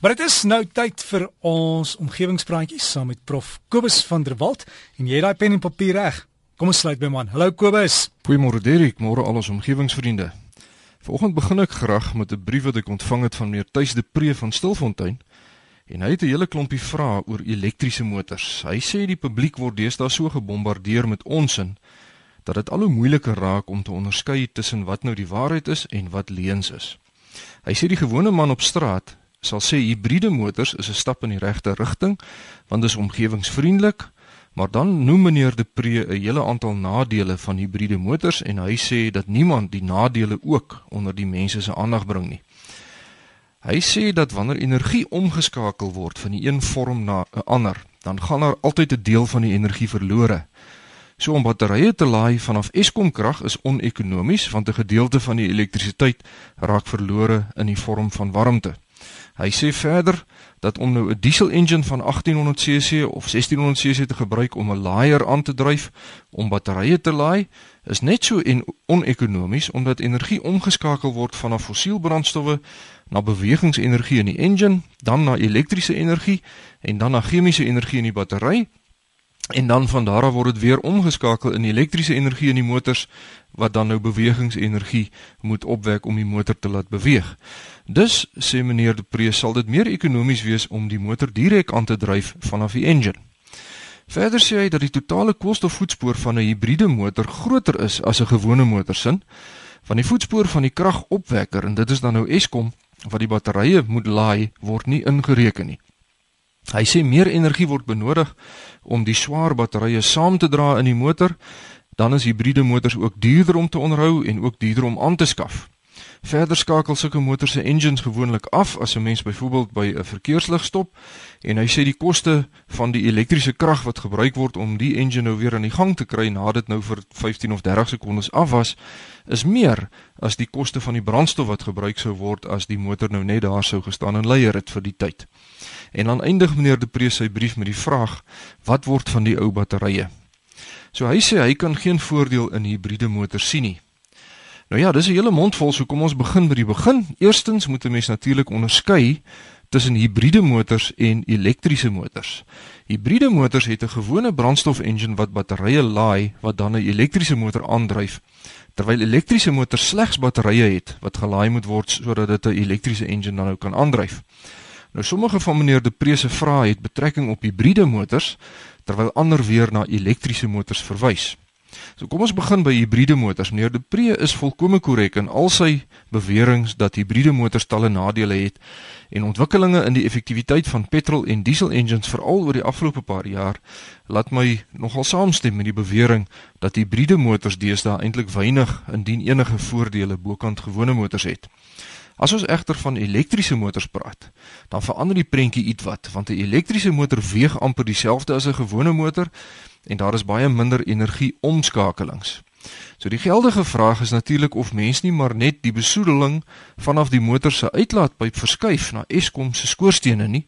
Maar dit is nou tyd vir ons omgewingspraatjies saam met Prof Kobus van der Walt en jy het daai pen en papier reg. Kom ons sluit by man. Hallo Kobus. Goeiemôre Derek, môre al ons omgewingsvriende. Vanoggend begin ek graag met 'n brief wat ek ontvang het van meneer Tuis de Pre van Stilfontein. En hy het 'n hele klompie vrae oor elektriese motors. Hy sê die publiek word deesdae so gebombardeer met onsin dat dit al hoe moeiliker raak om te onderskei tussen wat nou die waarheid is en wat leuns is. Hy sê die gewone man op straat sal sê hibriede motors is 'n stap in die regte rigting want dit is omgewingsvriendelik, maar dan noem meneer De Pre 'n hele aantal nadele van hibriede motors en hy sê dat niemand die nadele ook onder die mense se aandag bring nie. Hy sê dat wanneer energie omgeskakel word van die een vorm na 'n ander, dan gaan daar altyd 'n deel van die energie verlore. So om batterye te laai vanaf Eskom krag is onekonomies want 'n gedeelte van die elektrisiteit raak verlore in die vorm van warmte. Hy sê verder dat om nou 'n diesel engine van 1800cc of 1600cc te gebruik om 'n laaier aan te dryf om batterye te laai, is net so en onekonomies omdat energie omgeskakel word van 'n fossielbrandstowwe na bewegingsenergie in die engine, dan na elektriese energie en dan na chemiese energie in die battery. En dan van daar af word dit weer omgeskakel in elektriese energie in die motors wat dan nou bewegingsenergie moet opwek om die motor te laat beweeg. Dus sê meneer De Pre sal dit meer ekonomies wees om die motor direk aan te dryf vanaf die engine. Verder sê hy dat die totale koolstofvoetspoor van 'n hibriede motor groter is as 'n gewone motor sin. Van die voetspoor van die kragopwekker en dit is dan nou Eskom wat die batterye moet laai word nie ingereken nie. Hy sê meer energie word benodig om die swaar batterye saam te dra in die motor, dan is hibriede motors ook duurder om te onderhou en ook duurder om aan te skaf. Verder skakel sulke motors se engines gewoonlik af as 'n mens byvoorbeeld by 'n verkeerslig stop en hy sê die koste van die elektriese krag wat gebruik word om die engine nou weer aan die gang te kry nadat dit nou vir 15 of 30 sekondes af was, is meer as die koste van die brandstof wat gebruik sou word as die motor nou net daar sou gestaan en leier het vir die tyd. En dan eindig meneer De Pre sy brief met die vraag: Wat word van die ou batterye? So hy sê hy kan geen voordeel in hibriede motors sien nie. Nou ja, dis 'n hele mond vol, so kom ons begin by die begin. Eerstens moet 'n mens natuurlik onderskei tussen hibriede motors en elektriese motors. Hibriede motors het 'n gewone brandstof-engine wat batterye laai wat dan 'n elektriese motor aandryf, terwyl elektriese motors slegs batterye het wat gelaai moet word sodat dit 'n elektriese engine dan nou kan aandryf. Nou sommige van meneer De Pre se vrae het betrekking op hibriede motors terwyl ander weer na elektriese motors verwys. So kom ons begin by hibriede motors. Meneer De Pre is volkome korrek in al sy beweringe dat hibriede motors talle nadele het en ontwikkelinge in die effektiwiteit van petrol en diesel engines veral oor die afgelope paar jaar laat my nogal saamstem met die bewering dat hibriede motors deesdae eintlik weinig indien enige voordele bokant gewone motors het. As ons egter van elektriese motors praat, dan verander die prentjie ietwat, want 'n elektriese motor weeg amper dieselfde as 'n gewone motor en daar is baie minder energie omskakelings. So die geldige vraag is natuurlik of mens nie maar net die besoedeling vanaf die motor se uitlaatpyp verskuif na Eskom se skoorstene nie,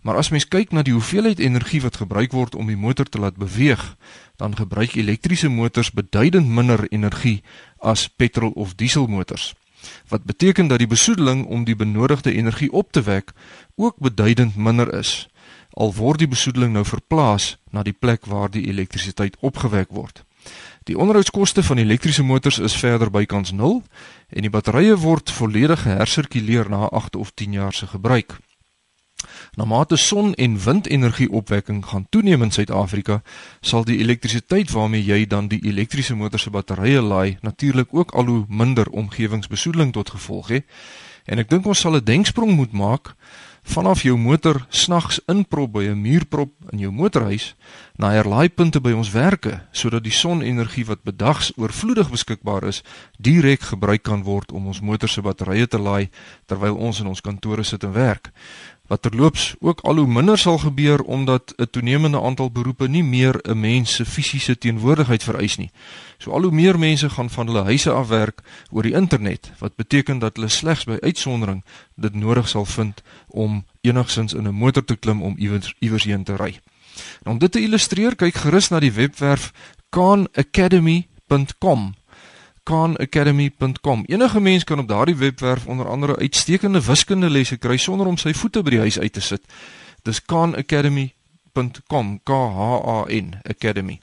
maar as mens kyk na die hoeveelheid energie wat gebruik word om die motor te laat beweeg, dan gebruik elektriese motors beduidend minder energie as petrol of dieselmotors wat beteken dat die besoedeling om die benodigde energie op te wek ook beduidend minder is al word die besoedeling nou verplaas na die plek waar die elektrisiteit opgewek word. Die onderhoudskoste van elektriese motors is verder bykans 0 en die batterye word volledig gehersirkuleer na 8 of 10 jaar se gebruik. Na mate son- en windenergieopwekking gaan toeneem in Suid-Afrika, sal die elektrisiteit waarmee jy dan die elektriese motor se batterye laai, natuurlik ook al hoe minder omgewingsbesoedeling tot gevolg hê. En ek dink ons sal 'n denksprong moet maak vanaf jou motor snags inprop by 'n muurprop in jou motorhuis na herlaaipunte by ons werke sodat die sonenergie wat bedags oorvloedig beskikbaar is direk gebruik kan word om ons motor se batterye te laai terwyl ons in ons kantore sit en werk wat terloops ook al hoe minder sal gebeur omdat 'n toenemende aantal beroepe nie meer 'n mens se fisiese teenwoordigheid vereis nie. So al hoe meer mense gaan van hulle huise af werk oor die internet, wat beteken dat hulle slegs by uitsondering dit nodig sal vind om enigsins in 'n motor te klim om iewers iewers heen te ry. Nou om dit te illustreer, kyk gerus na die webwerf khanacademy.com kaanacademy.com. Enige mens kan op daardie webwerf onder andere uitstekende wiskunde lesse kry sonder om sy voete by die huis uit te sit. Dis kaanacademy.com, K H A N Academy.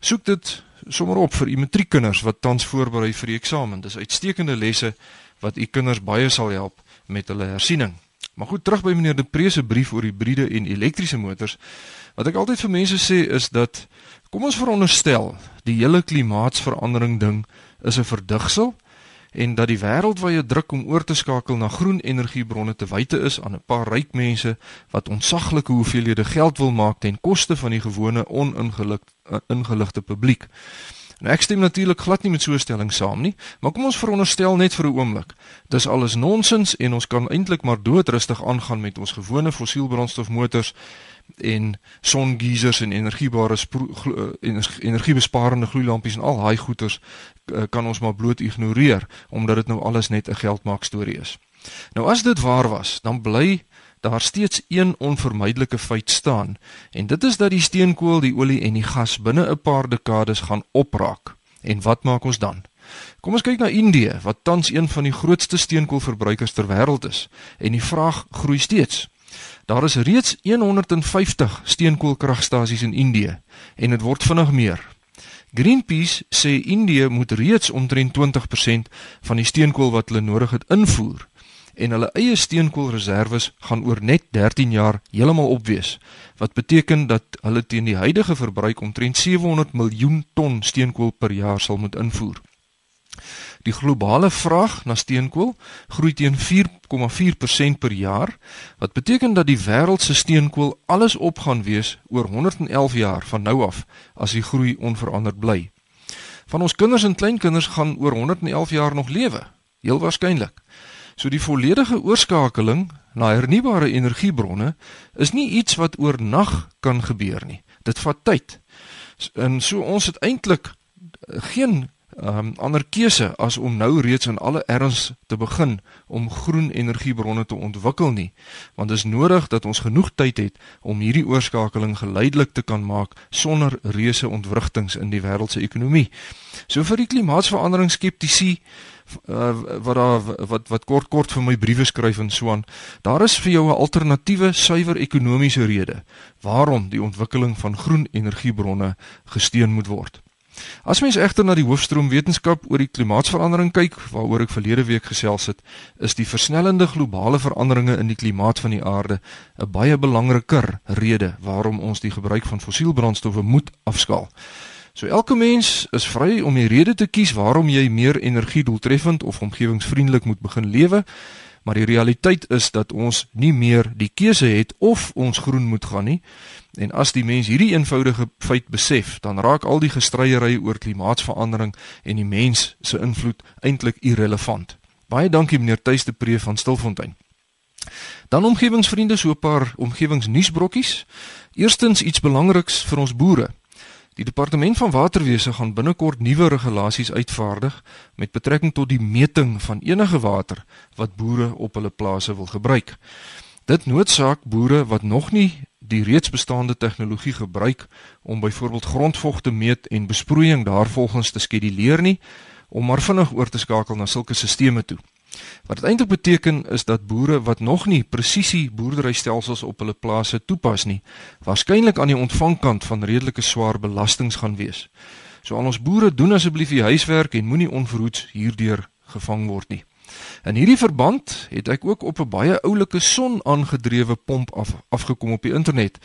Soek dit sommer op vir u matriekkinders wat tans voorberei vir die eksamen. Dis uitstekende lesse wat u kinders baie sal help met hulle hersiening. Maar goed, terug by meneer De Pre se brief oor hibriede en elektriese motors. Wat ek altyd vir mense sê is dat kom ons veronderstel die hele klimaatsverandering ding is 'n verdigsel en dat die wêreldwye druk om oor te skakel na groen energiebronne te wyte is aan 'n paar ryk mense wat ontsaglike hoeveelhede geld wil maak ten koste van die gewone oningeligte publiek. Nou ek stem natuurlik glad nie met so 'n stelling saam nie, maar kom ons veronderstel net vir 'n oomblik. Dis alles nonsens en ons kan eintlik maar doodrustig aangaan met ons gewone fossielbrandstofmotors en songeisers en energiebare eh, energiebesparende gloeilampies en al daai goeters eh, kan ons maar bloot ignoreer omdat dit nou alles net 'n geldmaak storie is. Nou as dit waar was, dan bly daar steeds een onvermydelike feit staan en dit is dat die steenkool, die olie en die gas binne 'n paar dekades gaan opraak. En wat maak ons dan? Kom ons kyk na Indië wat tans een van die grootste steenkoolverbruikers ter wêreld is en die vraag groei steeds. Daar is reeds 150 steenkoolkragstasies in Indië en dit word vinnig meer. Greenpeace sê Indië moet reeds omtrent 20% van die steenkool wat hulle nodig het invoer en hulle eie steenkoolreserwes gaan oor net 13 jaar heeltemal opwees wat beteken dat hulle teen die huidige verbruik omtrent 700 miljoen ton steenkool per jaar sal moet invoer. Die globale vraag na steenkool groei teen 4,4% per jaar wat beteken dat die wêreld se steenkool alles op gaan wees oor 111 jaar van nou af as die groei onveranderd bly. Van ons kinders en kleinkinders gaan oor 111 jaar nog lewe, heel waarskynlik. So die volledige oorskakeling na hernubare energiebronne is nie iets wat oornag kan gebeur nie. Dit vat tyd. En so ons het eintlik geen um, ander keuse as om nou reeds in alle erns te begin om groen energiebronne te ontwikkel nie, want dit is nodig dat ons genoeg tyd het om hierdie oorskakeling geleidelik te kan maak sonder reuse ontwrigtings in die wêreldse ekonomie. So vir die klimaatsverandering skeptici uh, wat daar wat wat kort kort vir my briewe skryf en so aan. Daar is vir jou 'n alternatiewe suiwer ekonomiese rede waarom die ontwikkeling van groen energiebronne gesteun moet word. As mens egter na die hoofstroom wetenskap oor die klimaatsverandering kyk, waaroor ek verlede week gesels het, is die versnellende globale veranderinge in die klimaat van die aarde 'n baie belangriker rede waarom ons die gebruik van fossielbrandstowwe moet afskaal. So elke mens is vry om die rede te kies waarom jy meer energiedoeltreffend of omgewingsvriendelik moet begin lewe, maar die realiteit is dat ons nie meer die keuse het of ons groen moet gaan nie. En as die mens hierdie eenvoudige feit besef, dan raak al die gestryery oor klimaatsverandering en die mens se invloed eintlik irrelevant. Baie dankie meneer Tuis de Pre van Stilfontein. Dan omgewingsvriende so 'n paar omgewingsnuusbrokkies. Eerstens iets belangriks vir ons boere. Die departement van waterwese gaan binnekort nuwe regulasies uitvaardig met betrekking tot die meting van enige water wat boere op hulle plase wil gebruik. Dit noodsaak boere wat nog nie die reeds bestaande tegnologie gebruik om byvoorbeeld grondvog te meet en besproeiing daarvolgens te skeduleer nie om maar vinnig oor te skakel na sulke stelsels toe. Wat dit eintlik beteken is dat boere wat nog nie presisie boerderystelsels op hulle plase toepas nie, waarskynlik aan die ontvangkant van redelike swaar belastings gaan wees. So aan ons boere doen asseblief die huiswerk en moenie onverhoeds hierdeur gevang word nie. In hierdie verband het ek ook op 'n baie oulike son-aangedrewe pomp af, afgekom op die internet.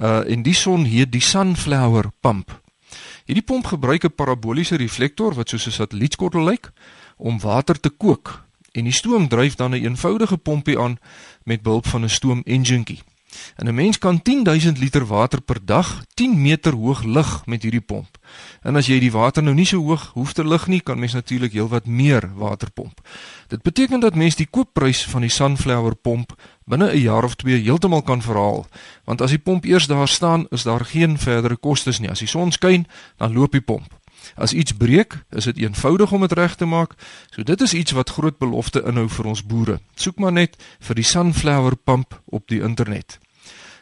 Uh en die son heet die Sunflower pump. Hierdie pomp gebruik 'n paraboliese reflektor wat soos 'n satellietskottel lyk om water te kook en die stoom dryf dan 'n een eenvoudige pompie aan met behulp van 'n stoom enjinkie. En 'n mens kan 10000 liter water per dag 10 meter hoog lig met hierdie pomp. En as jy die water nou nie so hoog hoef te lig nie, kan mens natuurlik heelwat meer water pomp. Dit beteken dat mens die koopprys van die Sunflower pomp binne 'n jaar of 2 heeltemal kan verhaal, want as die pomp eers daar staan, is daar geen verdere kostes nie. As die son skyn, dan loop die pomp. As iets breek, is dit eenvoudig om dit reg te maak. So dit is iets wat groot belofte inhou vir ons boere. Soek maar net vir die sunflower pump op die internet.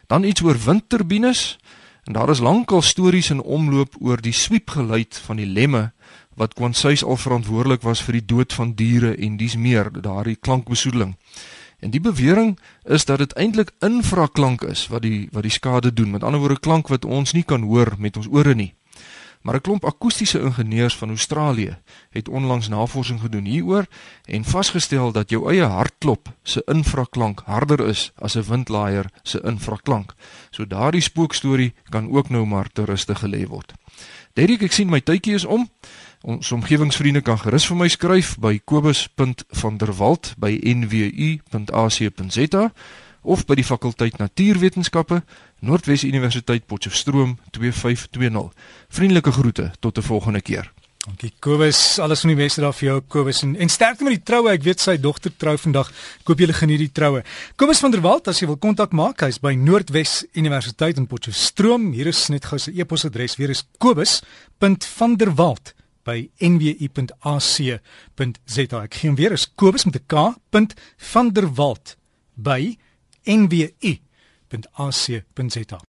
Dan iets oor windturbines. En daar is lankal stories in omloop oor die swiepgeluid van die lemme wat kwansuis al verantwoordelik was vir die dood van diere en dis meer daardie klankbesoedeling. En die bewering is dat dit eintlik infraklank is wat die wat die skade doen. Met ander woorde klank wat ons nie kan hoor met ons ore nie. Maar 'n klomp akoestiese ingenieurs van Australië het onlangs navorsing gedoen hieroor en vasgestel dat jou eie hartklop se infraklank harder is as 'n windlaaier se infraklank. So daardie spookstorie kan ook nou maar ter ruste gelê word. Derek, ek sien my tydjie is om. Ons omgewingsvriende kan gerus vir my skryf by kobus.vanderwalt@nwu.ac.za of by die fakulteit Natuurwetenskappe, Noordwes Universiteit Potchefstroom 2520. Vriendelike groete tot 'n volgende keer. Dankie Kobus, alles van die beste daar vir jou Kobus en, en sterkte met die troue. Ek weet sy dogter trou vandag. Ek hoop julle geniet die troue. Kobus van der Walt, as jy wil kontak maak, hy's by Noordwes Universiteit in Potchefstroom. Hier is net gou sy e-posadres. Weer is kobus.vanderwalt by nwu.ac.za. Ek gee hom weer is kobus met 'n k. van der Walt by nwu.ac.za